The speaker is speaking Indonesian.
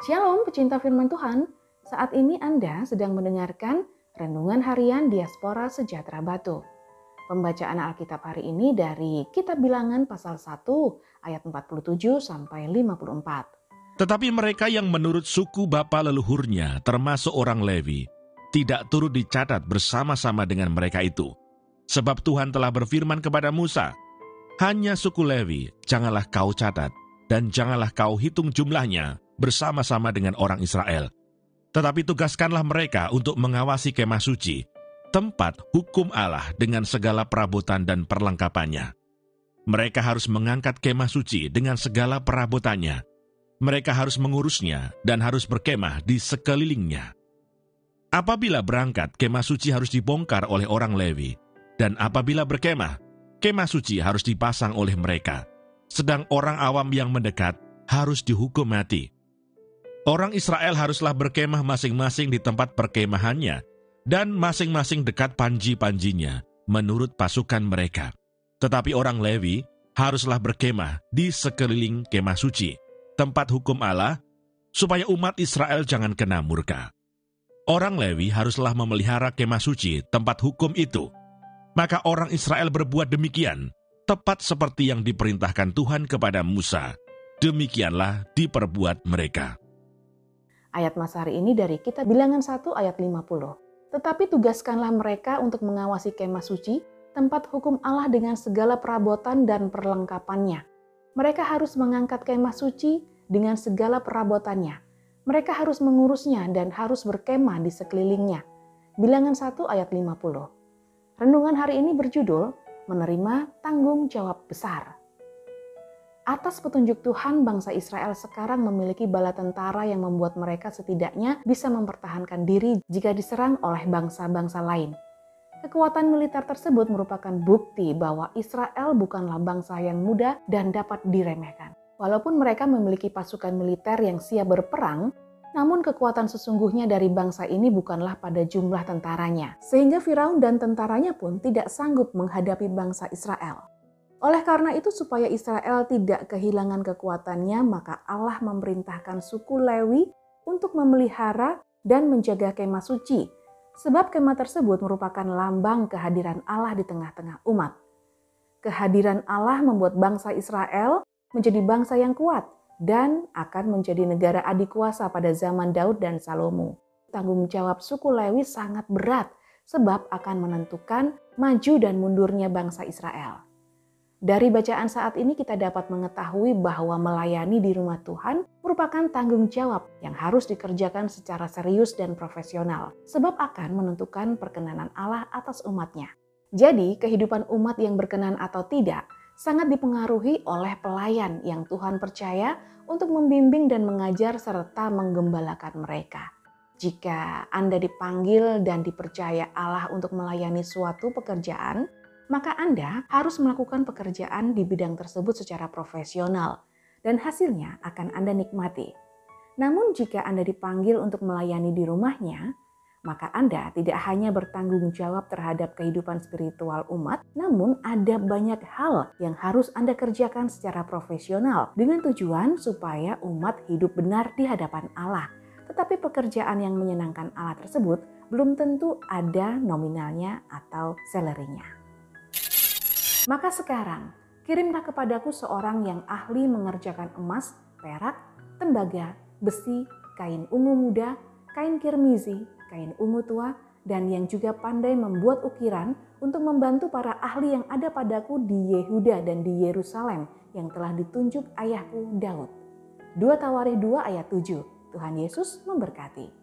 Shalom pecinta firman Tuhan, saat ini Anda sedang mendengarkan Renungan Harian Diaspora Sejahtera Batu. Pembacaan Alkitab hari ini dari Kitab Bilangan pasal 1 ayat 47 sampai 54. Tetapi mereka yang menurut suku bapa leluhurnya termasuk orang Levi tidak turut dicatat bersama-sama dengan mereka itu. Sebab Tuhan telah berfirman kepada Musa, Hanya suku Levi janganlah kau catat dan janganlah kau hitung jumlahnya bersama-sama dengan orang Israel. Tetapi tugaskanlah mereka untuk mengawasi kemah suci, tempat hukum Allah dengan segala perabotan dan perlengkapannya. Mereka harus mengangkat kemah suci dengan segala perabotannya. Mereka harus mengurusnya dan harus berkemah di sekelilingnya. Apabila berangkat, kemah suci harus dibongkar oleh orang Lewi, dan apabila berkemah, kemah suci harus dipasang oleh mereka. Sedang orang awam yang mendekat harus dihukum mati. Orang Israel haruslah berkemah masing-masing di tempat perkemahannya, dan masing-masing dekat panji-panjinya, menurut pasukan mereka. Tetapi orang Lewi haruslah berkemah di sekeliling kemah suci, tempat hukum Allah, supaya umat Israel jangan kena murka. Orang Lewi haruslah memelihara kemah suci, tempat hukum itu. Maka orang Israel berbuat demikian, tepat seperti yang diperintahkan Tuhan kepada Musa. Demikianlah diperbuat mereka. Ayat Mas hari ini dari Kitab Bilangan 1 ayat 50. Tetapi tugaskanlah mereka untuk mengawasi kemah suci, tempat hukum Allah dengan segala perabotan dan perlengkapannya. Mereka harus mengangkat kemah suci dengan segala perabotannya. Mereka harus mengurusnya dan harus berkemah di sekelilingnya. Bilangan 1 ayat 50. Renungan hari ini berjudul Menerima Tanggung Jawab Besar. Atas petunjuk Tuhan, bangsa Israel sekarang memiliki bala tentara yang membuat mereka setidaknya bisa mempertahankan diri jika diserang oleh bangsa-bangsa lain. Kekuatan militer tersebut merupakan bukti bahwa Israel bukanlah bangsa yang mudah dan dapat diremehkan. Walaupun mereka memiliki pasukan militer yang siap berperang, namun kekuatan sesungguhnya dari bangsa ini bukanlah pada jumlah tentaranya, sehingga Firaun dan tentaranya pun tidak sanggup menghadapi bangsa Israel. Oleh karena itu, supaya Israel tidak kehilangan kekuatannya, maka Allah memerintahkan suku Lewi untuk memelihara dan menjaga kemah suci, sebab kemah tersebut merupakan lambang kehadiran Allah di tengah-tengah umat. Kehadiran Allah membuat bangsa Israel menjadi bangsa yang kuat dan akan menjadi negara adik kuasa pada zaman Daud dan Salomo. Tanggung jawab suku Lewi sangat berat, sebab akan menentukan maju dan mundurnya bangsa Israel. Dari bacaan saat ini kita dapat mengetahui bahwa melayani di rumah Tuhan merupakan tanggung jawab yang harus dikerjakan secara serius dan profesional, sebab akan menentukan perkenanan Allah atas umatnya. Jadi, kehidupan umat yang berkenan atau tidak sangat dipengaruhi oleh pelayan yang Tuhan percaya untuk membimbing dan mengajar serta menggembalakan mereka. Jika Anda dipanggil dan dipercaya Allah untuk melayani suatu pekerjaan, maka Anda harus melakukan pekerjaan di bidang tersebut secara profesional dan hasilnya akan Anda nikmati. Namun jika Anda dipanggil untuk melayani di rumahnya, maka Anda tidak hanya bertanggung jawab terhadap kehidupan spiritual umat, namun ada banyak hal yang harus Anda kerjakan secara profesional dengan tujuan supaya umat hidup benar di hadapan Allah. Tetapi pekerjaan yang menyenangkan Allah tersebut belum tentu ada nominalnya atau salary-nya. Maka sekarang, kirimlah kepadaku seorang yang ahli mengerjakan emas, perak, tembaga, besi, kain ungu muda, kain kirmizi, kain ungu tua, dan yang juga pandai membuat ukiran untuk membantu para ahli yang ada padaku di Yehuda dan di Yerusalem yang telah ditunjuk ayahku Daud. 2 Tawarikh 2 ayat 7. Tuhan Yesus memberkati.